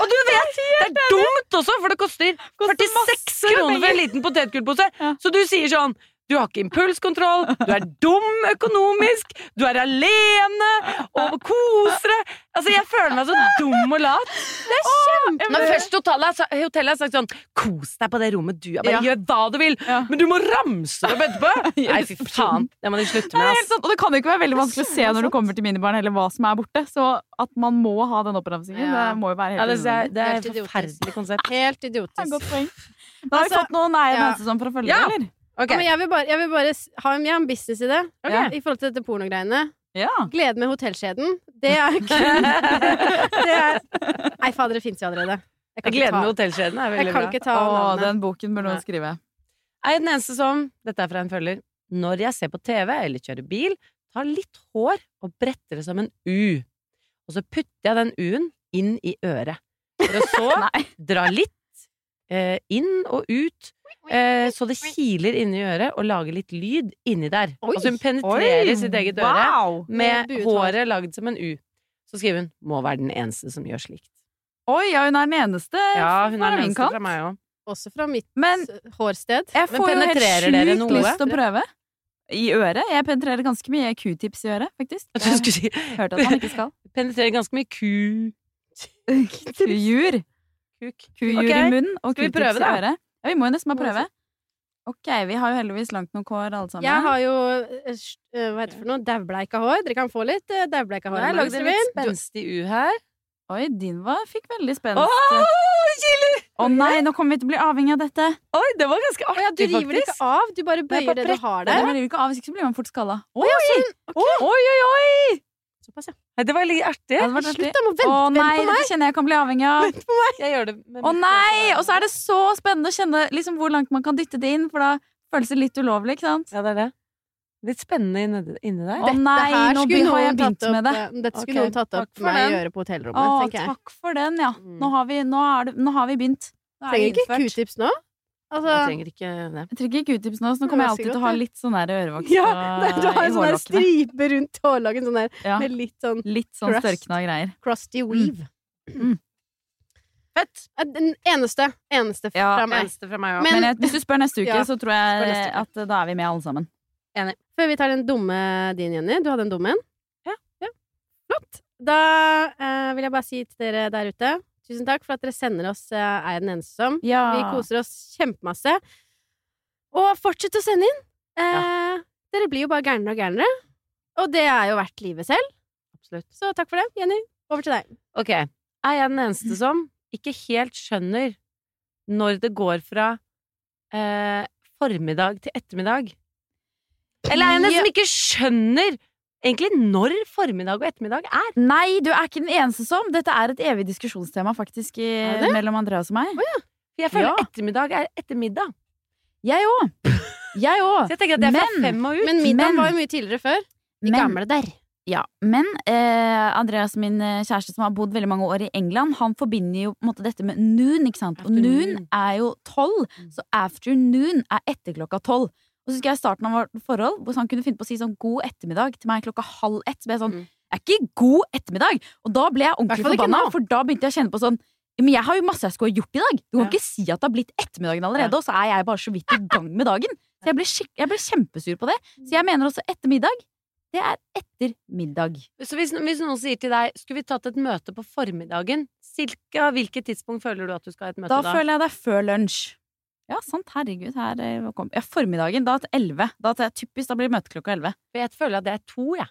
Og du vet, det er dumt også, for det koster 46 kroner for en liten potetgullpose. Så du sier sånn du har ikke impulskontroll, du er dum økonomisk, du er alene og koser deg. Altså, jeg føler meg så dum og lat. Det er kjempe... Når først hotellet har, hotellet har sagt sånn Kos deg på det rommet du er, bare Ja. gjør hva du vil. Ja. Men du må ramse det opp etterpå! Nei, fy faen. Det må de slutte med, ass. og det kan jo ikke være veldig vanskelig å se når du kommer til minibaren eller hva som er borte. Så at man må ha den oppramsingen, Ja. det må jo være Ja, helt det, er, det er et forferdelig konsept. Helt Det er et idiotisk. godt poeng. Da har vi Altså, fått noen er ja. neste som for å følge, Ja. eller? Ok, Ja, men jeg vil bare, jeg vil bare ha en, jeg har en businessidé ok. Ja. i forhold til dette pornogreiene. Ja. Glede med hotellkjeden. Det er kun Det er Nei, fader, det fins jo allerede. Meg ta, hotellskjeden. er jeg veldig kan bra. Å, den boken bør noen skrive. Jeg er den eneste som Dette er fra en følger. Når jeg ser på TV eller kjører bil, tar litt hår og bretter det som en U. Og så putter jeg den U-en inn i øret. For å så dra litt eh, inn og ut, eh, så det kiler inni øret, og lager litt lyd inni der. Oi. Altså hun penetrerer sitt eget øre Wow! med Med håret lagd som en U. Så skriver hun 'må være den eneste som gjør slikt'. Oi, ja, hun er den eneste. Ja, hun er den eneste kant. fra meg òg. Også fra mitt Men s- hårsted. jeg får jo helt sjukt lyst til å prøve. I øret. Jeg penetrerer ganske mye q-tips i øret, faktisk. Jeg si Hørte at man ikke skal. penetrerer ganske mye ku... Kujur. Kuk. Kujur okay. i munnen og skal vi q-tips prøve, i da? øret. Ja, vi må jo nesten bare prøve. Ok, vi har jo heldigvis langt nok hår alle sammen. Jeg har jo eh, eh, Hva heter det for noe? Daubleika hår. Dere kan få litt uh, daubleika hår. jeg om lagd dere en litt spenstig U her. Oi, din var, fikk veldig spenst. Åh, Å oh, nei, nå kommer vi til å bli avhengig av dette! Oi, det var ganske Å ja, du artig, river det ikke av. Du bare bøyer bare det du har Det Ja, blir river ikke av, hvis ikke så blir man fort skalla. Oi, Oi, oi, oi! oi. Såpass, ja. Nei, Det var litt artig. Ja, det. Slutt, da. Må vente, nei, på meg. dette kjenner jeg kan bli avhengig av. Jeg gjør det med Å nei! Og så er det så spennende å kjenne liksom, hvor langt man kan dytte det inn, for da føles det litt ulovlig, ikke sant? Ja, det er det. Litt spennende inni, inni der. Å nei, nå skulle har jeg begynt med det. eh, Dette skulle okay. noen tatt opp med å gjøre på hotellrommet, Å, takk for den, ja. Mm. Nå har vi, nå det, nå har vi begynt. Er Trenger ikke q-tips nå. Altså, Jeg trenger ikke det. Jeg trenger ikke q-tips nå, så nå kommer jeg alltid til å ha litt sånn ørevoks ja, du har en sånn der stripe rundt hårlaken sånn der, Ja. med litt sånn Litt sånn Crust. størkna greier. crusty weave. Fett! Eh, Den eneste. Eneste Ja, fra meg. Eneste fra meg. Men- Men jeg, hvis du spør neste uke, Ja, så tror jeg at eh, da er vi med alle sammen. Før vi tar den dumme din, Jenny. Du hadde en dum en? Ja. Flott. Da eh, vil jeg bare si til dere der ute Tusen takk for at dere sender oss eh, Er jeg den eneste som. Ja. Vi koser oss kjempemasse. Og fortsett å sende inn. Eh, Dere blir jo bare gærnere og gærnere. Og det er jo verdt livet selv. Absolutt. Så takk for det, Jenny. Over til deg. Ok. Er jeg den eneste som ikke helt skjønner når det går fra eh, formiddag til ettermiddag? Eller er jeg den Ja. som ikke skjønner egentlig når formiddag og ettermiddag er? Nei, du er ikke den eneste som. Dette er et evig diskusjonstema faktisk i, mellom Andreas og meg. For jeg føler Ja. ettermiddag er ettermiddag. Jeg òg. Jeg òg. Så jeg tenker at det er fra Men- fem og ut. Men middagen var jo mye tidligere før. De Men- gamle der. Ja, men eh, Andreas, min eh, kjæreste som har bodd veldig mange år i England, han forbinder jo måte dette med noon, ikke sant? Og noon er jo tolv, så afternoon er etter klokka tolv. Og så husker jeg starten av vårt forhold, hvor han kunne finne på å si sånn god ettermiddag til meg klokka halv ett. Så ble jeg sånn, Mm. er ikke god ettermiddag! Og da ble jeg ordentlig forbanna, for da begynte jeg å kjenne på sånn men jeg har jo masse jeg skulle ha gjort i dag. Du kan Ja. ikke si at det har blitt ettermiddagen allerede, og så er jeg bare så vidt i gang med dagen. Så jeg ble, jeg ble kjempesur på det. Så jeg mener også ettermiddag. Det er etter middag. Så hvis, hvis noen sier til deg Skulle vi tatt et møte på formiddagen? Cirka hvilket tidspunkt føler du at du skal ha et møte Da da? føler jeg det er før lunsj. Ja, sant. Herregud. Her eh, kom Ja, formiddagen. Da til elleve. Da typisk, da blir det møte klokka elleve. Jeg føler at det er to, jeg.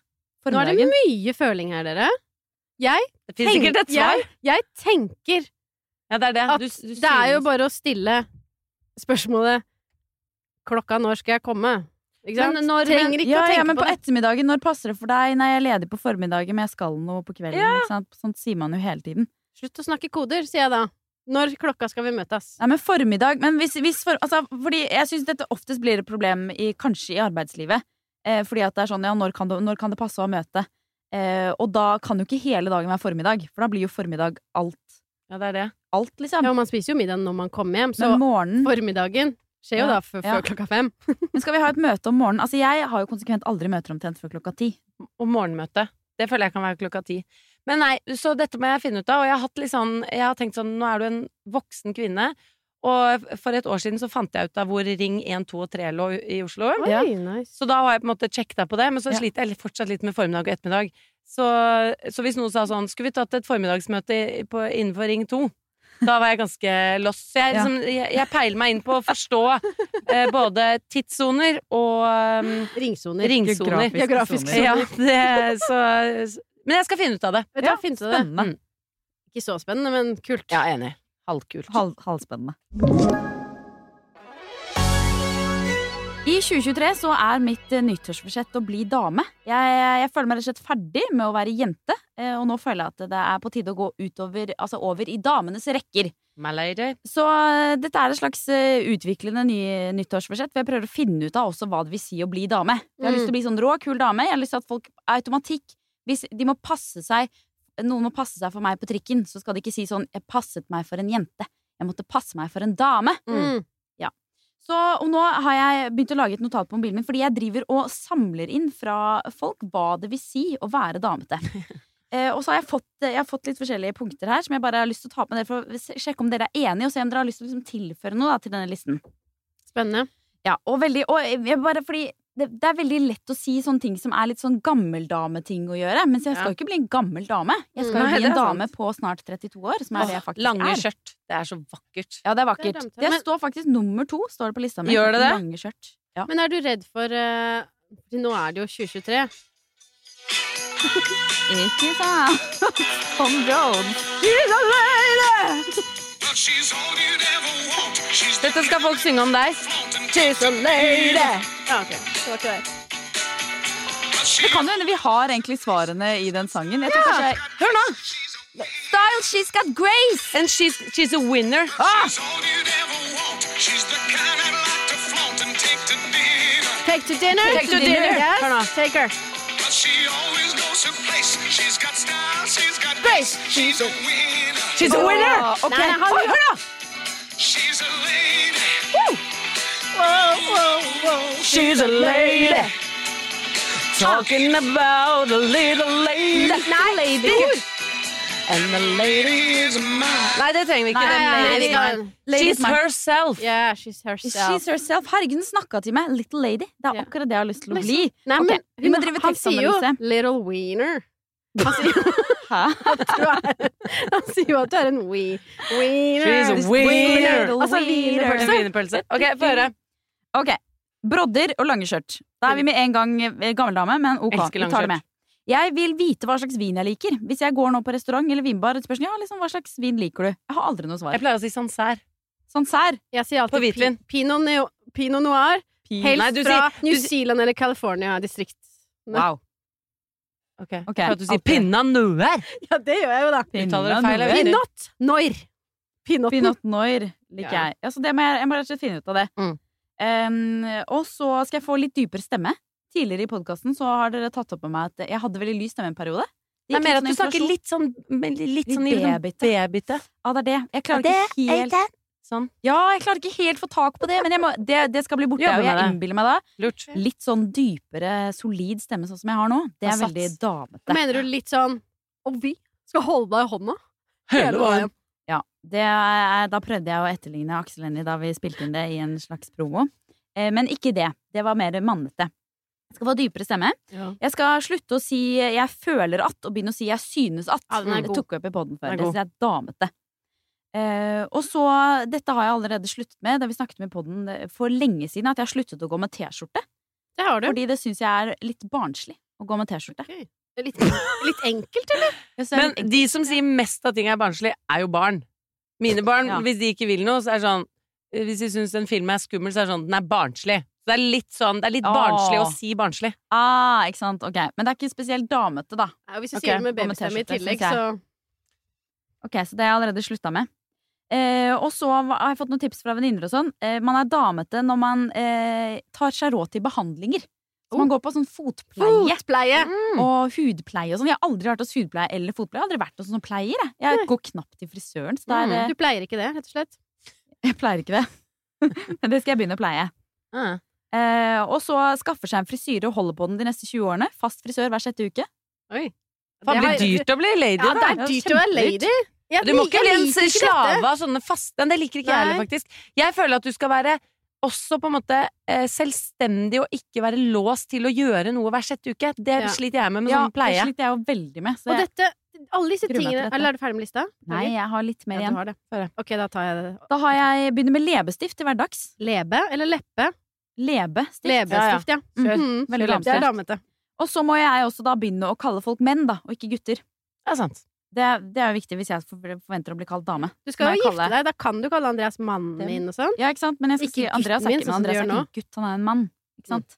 Nå er det mye føling her, dere. Jeg, svar. jeg, jeg tenker Ja, det er det. at Du, du det er jo bare å stille spørsmålet Klokka når skal jeg komme? Ikke sant? Men når- Trenger ikke Ja, å tenke ja, men på på ettermiddagen, når passer det for deg? Nei, jeg er ledig på formiddagen, men jeg skal noe på kvelden. Ja. Sånt sier man jo hele tiden. Slutt å snakke koder, sier jeg da. Når klokka skal vi møtes? Nei, men formiddag Men hvis, hvis for, altså, Fordi jeg syns dette oftest blir et problem i, kanskje i arbeidslivet. Eh, fordi at det er sånn, ja, når kan det, når kan det passe å møte? Eh, og da kan jo ikke hele dagen være formiddag, for da blir jo formiddag alt. Ja, det er det. Alt, liksom. Ja, og man spiser jo middag når man kommer hjem, så morgenen formiddagen skjer jo Ja, da før, ja. klokka fem. Men skal vi ha et møte om morgenen? Altså, jeg har jo konsekvent aldri møter omtrent før klokka ti. Om morgenmøte. Det føler jeg kan være klokka ti. Men nei, så dette må jeg finne ut av. Og jeg har, hatt litt sånn, jeg har tenkt sånn, nå er du en voksen kvinne. Og for et år siden så fant jeg ut av hvor Ring 1, 2 og 3 lå i Oslo. Ja. Nice. Så da har jeg på en måte sjekka på det, men så Ja. sliter jeg fortsatt litt med formiddag og ettermiddag. Så, så hvis noen sa sånn Skulle vi tatt et formiddagsmøte på, innenfor Ring 2? Da var jeg ganske lost. Så jeg, Ja. liksom, jeg, jeg peiler meg inn på å forstå eh, både tidssoner og um, Ringsoner. ringsoner. Geografiske Geografiske soner. Ja, det, så, men jeg skal finne ut av det. Vet Ja, hva, finnes det det? Mm. Ikke så spennende, men kult. Ja, enig. Halvkult. Hal halvspennende. I 2023 så er mitt eh, nyttårsforsett å bli dame. Jeg, jeg føler meg rett og slett ferdig med å være jente, eh, og nå føler jeg at det er på tide å gå utover, altså over i damenes rekker. My lady. Så eh, dette er et slags utviklende ny, nyttårsforsett, hvor jeg prøver å finne ut av også hva det vil si å bli dame. Jeg har Mm. lyst til å bli sånn rå, kul dame. Jeg har lyst til at folk automatikk Hvis de må passe seg Noen må passe seg for meg på trikken, så skal de ikke si sånn 'Jeg passet meg for en jente'. Jeg måtte passe meg for en dame. Mm. Så, og nå har jeg begynt å lage et notat på mobilen min, fordi jeg driver og samler inn fra folk hva det vil si å være damete. Eh, og så har jeg fått, jeg har fått litt forskjellige punkter her som jeg bare har lyst til å ta opp med dere for å sjekke om dere er enige, og se om dere har lyst til å liksom tilføre noe da, til denne listen. Spennende. Ja, og, veldig, og jeg bare fordi det, det er veldig lett å si sånne ting som er litt sånn gammeldameting å gjøre. Mens jeg skal Ja. jo ikke bli en gammel dame. Jeg skal Mm, jo bli en dame sant. på snart 32 år, som er det jeg faktisk Lange er. skjørt. Det er så vakkert. Ja, det er vakkert. Det er Det. Men- står faktisk nummer to står det på lista mi. Gjør det det? Lange skjørt. Ja. Men er du redd for uh, Nå er det jo 2023. Ikke sant? Tom Jones. Dette skal folk synge om deg. She's a lady! Ja, okay. Det var ikke det. Det kan jo hende vi har egentlig svarene i den sangen. Jeg tror kanskje jeg... Hør nå! Style, she's got grace! And she's, she's a winner. Take to dinner! Take to dinner. Yes. Hør nå. Take her. Grace. She's a winner! Ah, ok. Nei, nei, han- Oi, hør da! She's a lady. Talking about a little lady. Nei, lady! And the lady is mine. Nei, det trenger vi ikke. Nei, nei, lady skal- Lady She's herself. Yeah, she's herself. She's herself. Herregud, hun snakka til meg. Little lady. Det er akkurat det jeg har lyst til å bli. Nei, men vi må hun- han sier jo 'little wiener'. Han sier, Hæ? han sier jo at du er en wee. She's a wiener. Altså wienerpølse. Wienerpølse. Ok, få høre. Ok. Brodder og lange skjørt. Da er vi med en gang gammeldame, gammel dame, men ok, vi tar det med. Jeg vil vite hva slags vin jeg liker. Hvis jeg går nå på restaurant eller vinbar og spør sånn, ja, liksom, hva slags vin liker du? Jeg har aldri noe svar. Jeg pleier å si Sancerre. Sancerre. Jeg sier alltid På hvitvin. pi- Pinot, Pinot noir. Helst Nei, fra New Zealand eller California-distrikt. Wow. Ok, okay. For at du sier pinna noir. Ja, det gjør jeg jo, da. Uttaler det feil. Pinot noir. Pinot. Pinot noir liker Ja. jeg. Altså, det må jeg, jeg må rett og slett finne ut av det. Mm. Um, og så skal jeg få litt dypere stemme. Tidligere i podkasten så har dere tatt opp med meg at jeg hadde veldig lys stemme en periode. Det er mer at du sånn snakker litt sånn Litt, Litt sånn liksom babyte. babyte. Ja, det er det. Jeg klarer det ikke helt Sånn. Ja, jeg klarer ikke helt få tak på det, men jeg må, det, det skal bli borte. Og jeg innbiller meg da Lurt. litt sånn dypere, solid stemme, sånn som jeg har nå. Det er veldig damete. Mener du litt sånn Og vi skal holde deg i hånda Hele veien. Ja, det er, da prøvde jeg å etterligne Aksel Hennie da vi spilte inn det i en slags promo. Eh, men ikke det. Det var mer mannete. Jeg skal få dypere stemme. Ja. Jeg skal slutte å si 'jeg føler at' og begynne å si 'jeg synes at'. Ja, den er det tok vi opp i poden før. Det er damete. Eh, og så, dette har jeg allerede sluttet med, da vi snakket med poden for lenge siden, at jeg har sluttet å gå med T-skjorte. Det har du. Fordi det syns jeg er litt barnslig å gå med T-skjorte. Litt, litt enkelt, eller? Er Men enkelt. de som sier mest at ting er barnslig, er jo barn. Mine barn, Ja. hvis de ikke vil noe, så er det sånn Hvis de syns en film er skummel, så er det sånn den er barnslig. Så det er litt sånn Det er litt barnslig å si barnslig. Ah, ikke sant. Ok. Men det er ikke spesielt damete, da. Ja, hvis du okay. sier det med babystemme i tillegg, så Ok, så det har jeg allerede slutta med. Eh, og så har jeg fått noen tips fra venninner og sånn. Eh, man er damete når man eh, tar seg råd til behandlinger. Så man går på sånn fotpleie Fotpleie! og hudpleie og sånn. Jeg har aldri vært hos hudpleie eller fotpleie. Jeg har aldri vært hos noen pleier. Jeg, jeg går knapt til frisøren. Så det er, Du pleier ikke det, rett og slett? jeg pleier ikke det. Men det skal jeg begynne å pleie. Eh, og så skaffer seg en frisyre og holder på den de neste 20 årene. Fast frisør hver sjette uke. Oi. Faen, det blir dyrt å bli lady, Ja, det er dyrt å være lady. Jeg Du må ikke bli en slave av sånne faste Det liker ikke jeg heller, faktisk. Jeg føler at du skal være også på en måte eh, selvstendig og ikke være låst til å gjøre noe hver sjette uke. Det Ja. sliter jeg med med Ja, sånn pleie. det sliter jeg jo veldig med. Så Og jeg, dette, alle disse tingene. Eller er du ferdig med lista? nei, jeg har litt mer Ja, igjen. har. Ok, da tar jeg det. Da har jeg begynner med leppestift til hverdags. Lebe eller leppe? Lebestift. Lebestift, ja. Mhm. Mhm. Veldig Det er damete. damete. Og så må jeg også da begynne å kalle folk menn, da, og ikke gutter. Det er sant. Det, det er jo viktig hvis jeg forventer å bli kalt dame. Du skal jo gifte deg, da kan du kalle Andreas mannen Det- min og sånn. Ja, ikke sant? Men jeg skal Ikke si Andreas er min, ikke, du Andreas er ikke gutt, han er en mann. Ikke sant?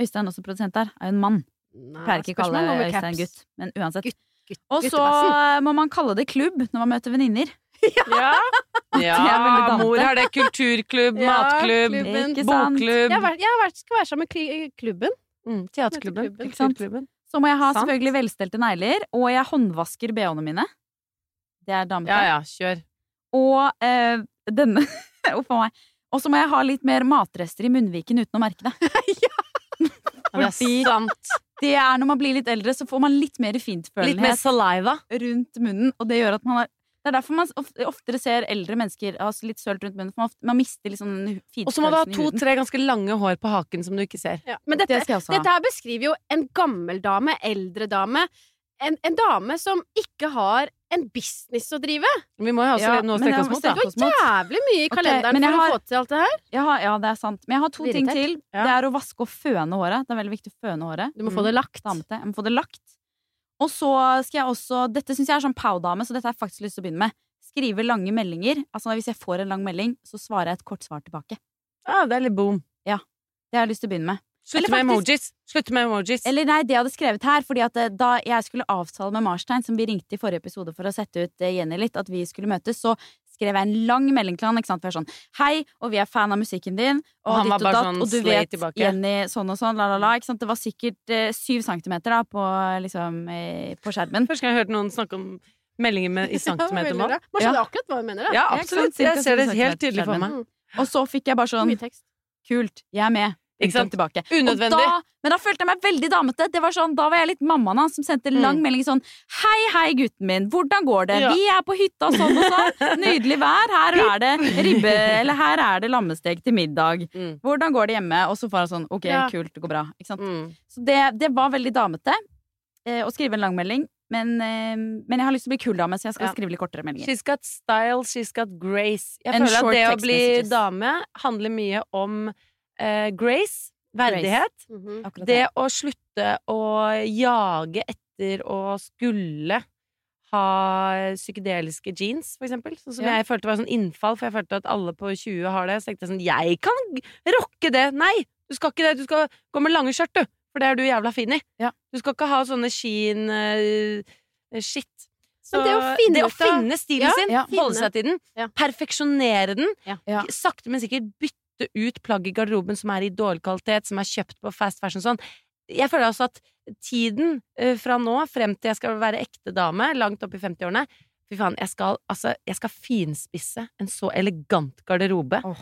Øystein, også produsent der, er jo en mann. Nei, Pleier ikke å kalle Øystein gutt, men uansett. Gutt- gutt- Og så må man kalle det klubb når man møter venninner. Ja. ja. Mor har det. Kulturklubb, Ja, matklubb, klubben. Bokklubb. Jeg, har vært, jeg har vært, skal være sammen med klubben. Mm, teaterklubben. Kulturklubben. Så må jeg ha Sant. selvfølgelig velstelte negler, og jeg håndvasker bh-ene mine. Det er damete. Ja ja, kjør. Og eh, denne Uff a meg. Og så må jeg ha litt mer matrester i munnviken uten å merke det. Ja, det er sant. Det er Når man blir litt eldre, så får man litt mer Litt mer saliva. rundt munnen, og det gjør at man har det er derfor man oftere ser eldre mennesker ha litt sølt rundt munnen. For man, ofte, man mister sånn Og så må du ha to-tre ganske lange hår på haken som du ikke ser. Ja. Men Det dette, skal jeg også ha. dette her beskriver jo en gammel dame, eldre dame. En, en dame som ikke har en business å drive. Vi må jo også Ja, noe å strekke oss mot, da. strekke oss. Jævlig mye i kalenderen okay, for har- å få til alt det her. Jeg har, ja, det er sant. Men jeg har to Blir ting til. Ja. Det er å vaske og føne håret. Det er veldig viktig å føne håret. Du må få det lagt. Damete. Jeg må få det lagt. Og så skal jeg også Dette syns jeg er sånn pow-dame, så dette har jeg faktisk lyst til å begynne med. Skrive lange meldinger. Altså Hvis jeg får en lang melding, så svarer jeg et kort svar tilbake. Ja, det er litt boom. Ja. Det har jeg lyst til å begynne med. Slutte med emojis. Slutte med emojis. Eller nei, det jeg hadde skrevet her, fordi at eh, da jeg skulle avtale med Marstein, som vi ringte i forrige episode for å sette ut eh, Jenny litt, at vi skulle møtes, så skrev jeg en lang melding til han, ikke sant, for jeg er sånn Hei, og vi er fan av musikken din, og, Og han ditt var og bare datt, sånn og du vet, tilbake. Jenny, sånn og sånn, la, la, la, ikke sant. Det var sikkert eh, syv centimeter da, på, liksom, eh, på skjermen. Første gang jeg hørte noen snakke om meldinger med, i centimetermål. Man skjønner akkurat hva hun mener. Da. Ja, Ja, absolutt. Jeg ser det helt tydelig for meg. Mm. Og så fikk jeg bare sånn Kult, jeg er med. Ikke sant? Tilbake. Unødvendig. Da, men da følte jeg meg veldig damete. Det var sånn, da var jeg litt mammaen hans som sendte lang Mm. melding sånn Hei, hei, gutten min. Hvordan går det? Ja. Vi er på hytta sånn og sånn. Nydelig vær. Her er det ribbe, eller her er det lammestek til middag. Mm. Hvordan går det hjemme? Og så får han sånn Ok, Ja. kult, det går bra. Ikke sant? Mm. Så det, det var veldig damete eh, å skrive en lang melding. Men, eh, men jeg har lyst til å bli kul dame, så jeg skal Ja. skrive litt kortere meldinger. She's got style, she's got grace. Jeg And føler at det å bli messages. dame handler mye om eh, grace, verdighet. Grace. Mm -hmm. Det å slutte å jage etter å skulle ha psykedeliske jeans, for eksempel. Sånn som Ja. jeg følte var sånn innfall, for jeg følte at alle på 20 har det. Så tenkte jeg sånn, jeg kan rocke det! Nei! Du skal ikke det, du skal gå med lange skjørt, du! For det er du jævla fin i. Ja. Du skal ikke ha sånne sheen uh, shit. Så det å finne det å finne stilen Ja, sin, ja. holde seg til den, Ja. perfeksjonere den, Ja. Ja. sakte, men sikkert bytte ut plagg i garderoben som er i dårlig kvalitet, som er kjøpt på fast fashion sånn. Jeg føler altså at tiden eh, fra nå frem til jeg skal være ekte dame, langt opp i 50-årene Fy faen, jeg skal, altså, jeg skal finspisse en så elegant garderobe. Oh.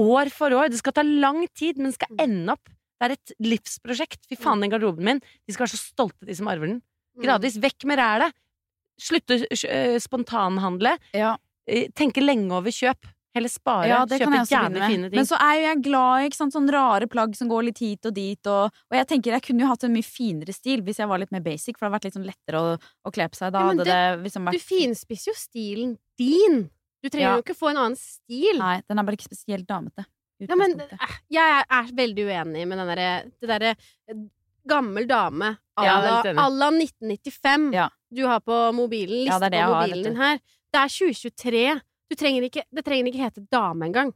År for år. Det skal ta lang tid, men det skal Mm. ende opp Det er et livsprosjekt. Fy faen, den garderoben min. De skal være så stolte, de som arver den. Mm. Gradvis. Vekk med rælet. Slutte øh, spontanhandle. Ja. Eh, Tenke lenge over kjøp. Heller spare. Ja, det Kjøpe gjerne fine ting. Men så er jo jeg glad i sånne rare plagg som går litt hit og dit. Og, og jeg tenker jeg kunne jo hatt en mye finere stil hvis jeg var litt mer basic, for det hadde vært litt sånn lettere å, å kle på seg. Da Ja, men det, det liksom Du finspisser jo stilen din. Du trenger Ja. jo ikke få en annen stil. Nei, den er bare ikke spesielt damete. Ja, men eh, jeg er, veldig uenig med den derre det derre eh, gammel dame à Ja, la la 1995 Ja. du har på mobilen, Ja, liste det det på har, mobilen du. din her. Det er 2023. Du trenger ikke, det trenger ikke hete dame engang.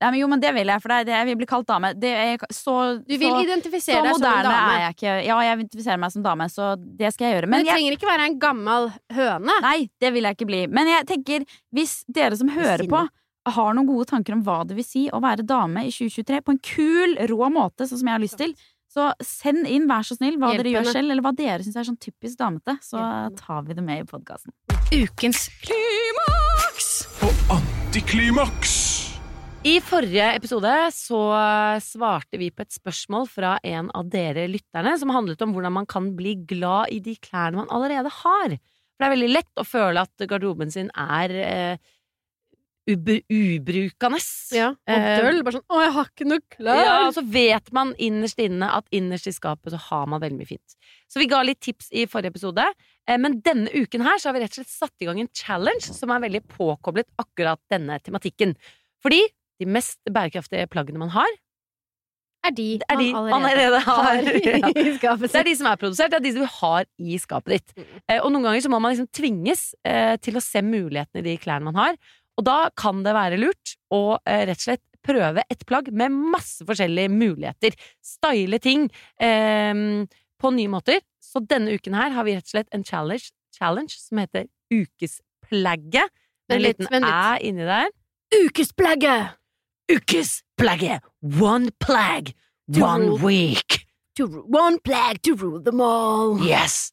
Ja, men jo, men det vil jeg, for det er det jeg vil bli kalt dame. Det er så, Du vil så, identifisere så deg som en dame. er jeg ikke. Ja, jeg identifiserer meg som dame, så det skal jeg gjøre. Men, Men det jeg, trenger ikke være en gammel høne. nei, det vil jeg ikke bli. Men jeg tenker, hvis dere som hører på, har noen gode tanker om hva det vil si å være dame i 2023 på en kul, rå måte, sånn som jeg har lyst til, så send inn, vær så snill, hva Hjelp dere gjør henne. selv, eller hva dere syns er sånn typisk damete. Så tar vi det med i podkasten. Ukens klimaks! Antiklimaks! I forrige episode så svarte vi på et spørsmål fra en av dere lytterne som handlet om hvordan man kan bli glad i de klærne man allerede har. For det er veldig lett å føle at garderoben sin er eh, ub ubrukende. Ja, og Eh, døll. Bare sånn 'Å, jeg har ikke noe klær'. Ja, og så vet man innerst inne at innerst i skapet så har man veldig mye fint. Så vi ga litt tips i forrige episode, men denne uken her så har vi rett og slett satt i gang en challenge som er veldig påkoblet akkurat denne tematikken. Fordi de mest bærekraftige plaggene man har, er de er de man allerede har. I skapet Det er de som er produsert, det er de du har i skapet ditt. Eh, og noen ganger så må man liksom tvinges eh, til å se mulighetene i de klærne man har. Og da kan det være lurt å eh, rett og slett prøve et plagg med masse forskjellige muligheter. Style ting eh, på nye måter. Så denne uken her har vi rett og slett en challenge, challenge som heter Ukesplagget. En liten æ inni der. Ukesplagget! Ukesplagget! One plag, one week. To One plag to rule them all. Yes!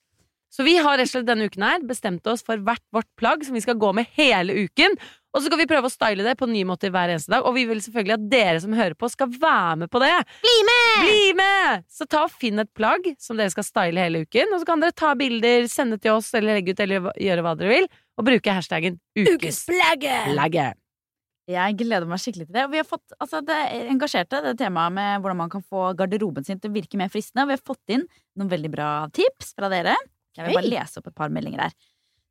Så vi har rett og slett denne uken her bestemt oss for hvert vårt plagg som vi skal gå med hele uken. Og så skal vi prøve å style det på nye måter hver eneste dag. Og vi vil selvfølgelig at dere som hører på, skal være med på det. Bli med! Bli med! Så ta og finn et plagg som dere skal style hele uken. Og så kan dere ta bilder, sende til oss eller legge ut eller gjøre hva dere vil. Og bruke hashtaggen Ukesplagget! Jeg gleder meg skikkelig til det. Og vi har fått altså, det engasjerte, det temaet med hvordan man kan få garderoben sin til å virke mer fristende. Og vi har fått inn noen veldig bra tips fra dere. Jeg vil bare lese opp et par meldinger her.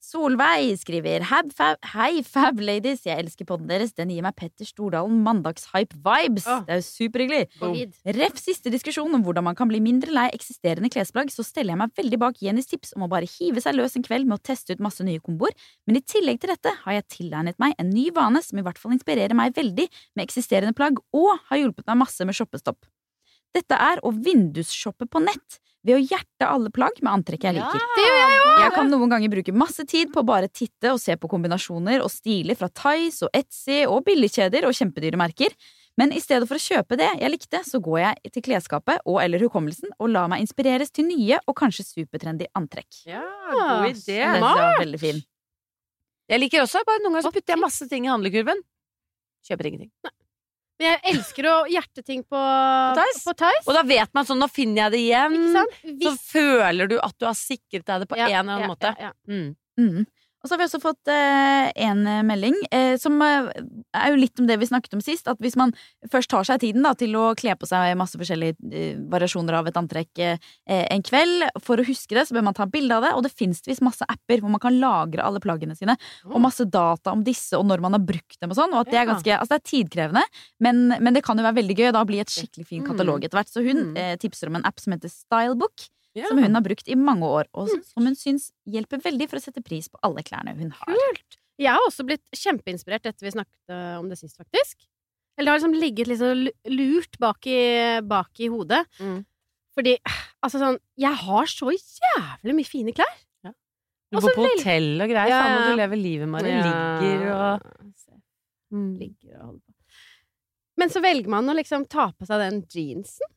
Solveig skriver Hei, fab ladies. Jeg elsker podden deres. Den gir meg Petter Stordalen mandagshype-vibes. Det er jo superhyggelig. Ref siste diskusjon om hvordan man kan bli mindre lei eksisterende klesplagg, så steller jeg meg veldig bak Jennys tips om å bare hive seg løs en kveld med å teste ut masse nye komboer, men i tillegg til dette har jeg tilegnet meg en ny vane som i hvert fall inspirerer meg veldig med eksisterende plagg, og har hjulpet meg masse med shoppestopp. Dette er å vindusshoppe på nett ved å hjerte alle plagg med antrekk jeg liker. Det gjør jeg! Jeg kan noen ganger bruke masse tid på å bare titte og se på kombinasjoner og stiler fra Tice og Etsy og billigkjeder og kjempedyre merker. Men i stedet for å kjøpe det jeg likte, så går jeg til klesskapet og eller hukommelsen og lar meg inspireres til nye og kanskje supertrendy antrekk. Ja, god idé. Den jeg var veldig fin. Jeg liker også, bare noen ganger så putter jeg masse ting i handlekurven. Kjøper ingenting. Men jeg elsker å hjerte ting på, på Tice. Og da vet man sånn, nå finner jeg det igjen. Ikke sant? Så føler du at du har sikret deg det på Ja, en eller annen ja, måte. ja, ja. Mm. Mm. Og så har vi også fått eh, en eh, melding eh, som eh, er jo litt om det vi snakket om sist. At hvis man først tar seg tiden da, til å kle på seg masse forskjellige eh, variasjoner av et antrekk eh, en kveld, for å huske det, så bør man ta bilde av det. Og det fins visst masse apper hvor man kan lagre alle plaggene sine. Og masse data om disse og når man har brukt dem og sånn. Og at det er ganske Altså det er tidkrevende, men, men det kan jo være veldig gøy. Da bli et skikkelig fin katalog etter hvert. Så hun Mm. tipser om en app som heter Stylebook Ja. som hun har brukt i mange år, og Mm. som hun syns hjelper veldig for å sette pris på alle klærne hun har. Kult! Jeg har også blitt kjempeinspirert etter vi snakket eh, om det sist, faktisk. Eller det har liksom ligget litt så lurt bak i, bak i hodet. Mm. Fordi altså sånn Jeg har så jævlig mye fine klær. Du Og bor på hotell og greier. Ja, Faen, og du lever livet, Mari. Ligger og mm. ligger og holder på. Men så velger man å liksom ta på seg den jeansen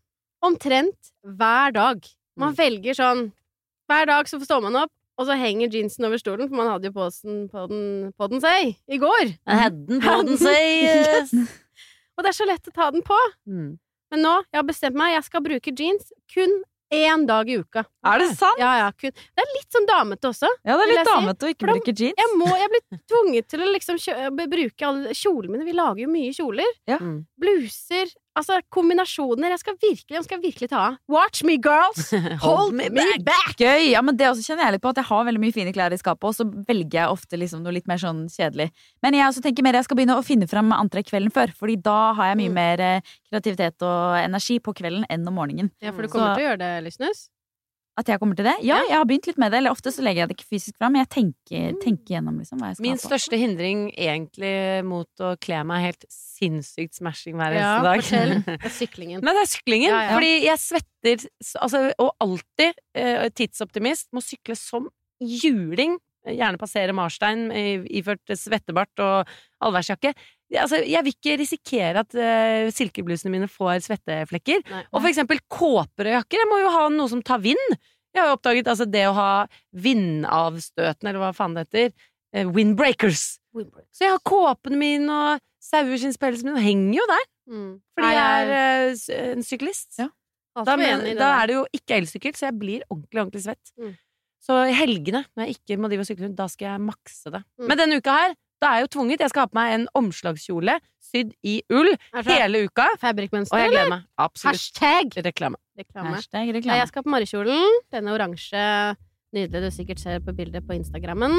omtrent hver dag. Man velger sånn Hver dag så står man opp, og så henger jeansen over stolen, for man hadde jo posen på den, på den seg i går. Hadden på den seg. Yes. Og det er så lett å ta den på. Mm. Men nå, jeg har bestemt meg, jeg skal bruke jeans kun én dag i uka. Er det sant? Ja, ja, kun. Det er litt sånn damete også. Ja, det er litt damete si. å ikke bruke jeans. Jeg må, jeg blir tvunget til å liksom bruke alle kjolene mine. Vi lager jo mye kjoler. Ja. Bluser. Altså kombinasjoner. Jeg skal virkelig, jeg skal virkelig ta av. Watch me, girls! Hold me back! Gøy! Ja, men Det også kjenner jeg litt på, at jeg har veldig mye fine klær i skapet, og så velger jeg ofte liksom noe litt mer sånn kjedelig. Men jeg også tenker mer jeg skal begynne å finne fram antrekk kvelden før, Fordi da har jeg mye Mm. mer eh, kreativitet og energi på kvelden enn om morgenen. Ja, for du Så- kommer til å gjøre det, Lysnes. At jeg kommer til det? Ja, jeg har begynt litt med det. Eller ofte så legger jeg det ikke fysisk fram, men jeg tenker, tenker gjennom liksom hva jeg skal Min ha på. største hindring egentlig mot å kle meg helt sinnssykt smashing hver Ja, eneste dag. fortell. Det er syklingen. Nei, det er syklingen. Ja, ja. Fordi jeg svetter altså, Og alltid eh, tidsoptimist må sykle som juling. Gjerne passere Marstein i- iført svettebart og allværsjakke. Altså, jeg vil ikke risikere at uh, silkeblusene mine får svetteflekker. Nei. Og for eksempel kåper og jakker. Jeg må jo ha noe som tar vind. Jeg har jo oppdaget altså, det å ha vindavstøtende, eller hva faen det heter. uh, windbreakers. Så jeg har kåpene mine og saueskinnspelsen min, og henger jo der. Mm. Fordi jeg Er eh, en syklist. Ja. Da, men, da er det jo ikke elsykkel, så jeg blir ordentlig, ordentlig svett. Mm. Så i helgene, når jeg ikke må drive og sykle rundt, da skal jeg makse det. Mm. Men denne uka her, da er jeg jo tvunget. Jeg skal ha på meg en omslagskjole sydd i ull hele uka. Fabrikkmønster, Og jeg gleder meg. Absolutt. Hashtag Reklame. reklame. Hashtag Ja, reklame. jeg skal på Marikjolen. Denne oransje, nydelige du sikkert ser på bildet på Instagrammen.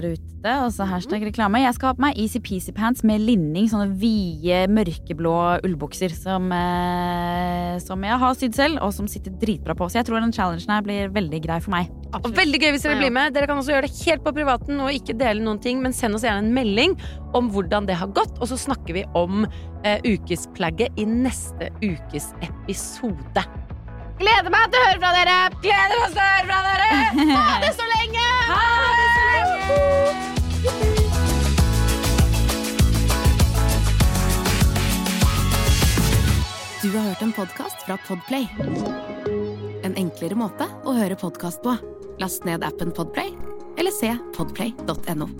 Rute, Rutete, og så hashtag reklame. Jeg skal ha på meg Easy Peasy Pants med linning, sånne vide, mørkeblå ullbukser som, eh, som jeg har sydd selv, og som sitter dritbra på. Så jeg tror den challengen her blir veldig grei for meg. Og veldig gøy hvis dere blir med. Dere kan også gjøre det helt på privaten og ikke dele noen ting, men send oss gjerne en melding om hvordan det har gått, og så snakker vi om eh, ukesplagget i neste ukes episode. Gleder meg til å høre fra dere! Gleder oss til å høre fra dere! Ha det så lenge! Ha det så lenge! Du har hørt en podkast fra Podplay. En enklere måte å høre podkast på. Last ned appen Podplay, eller se podplay.no.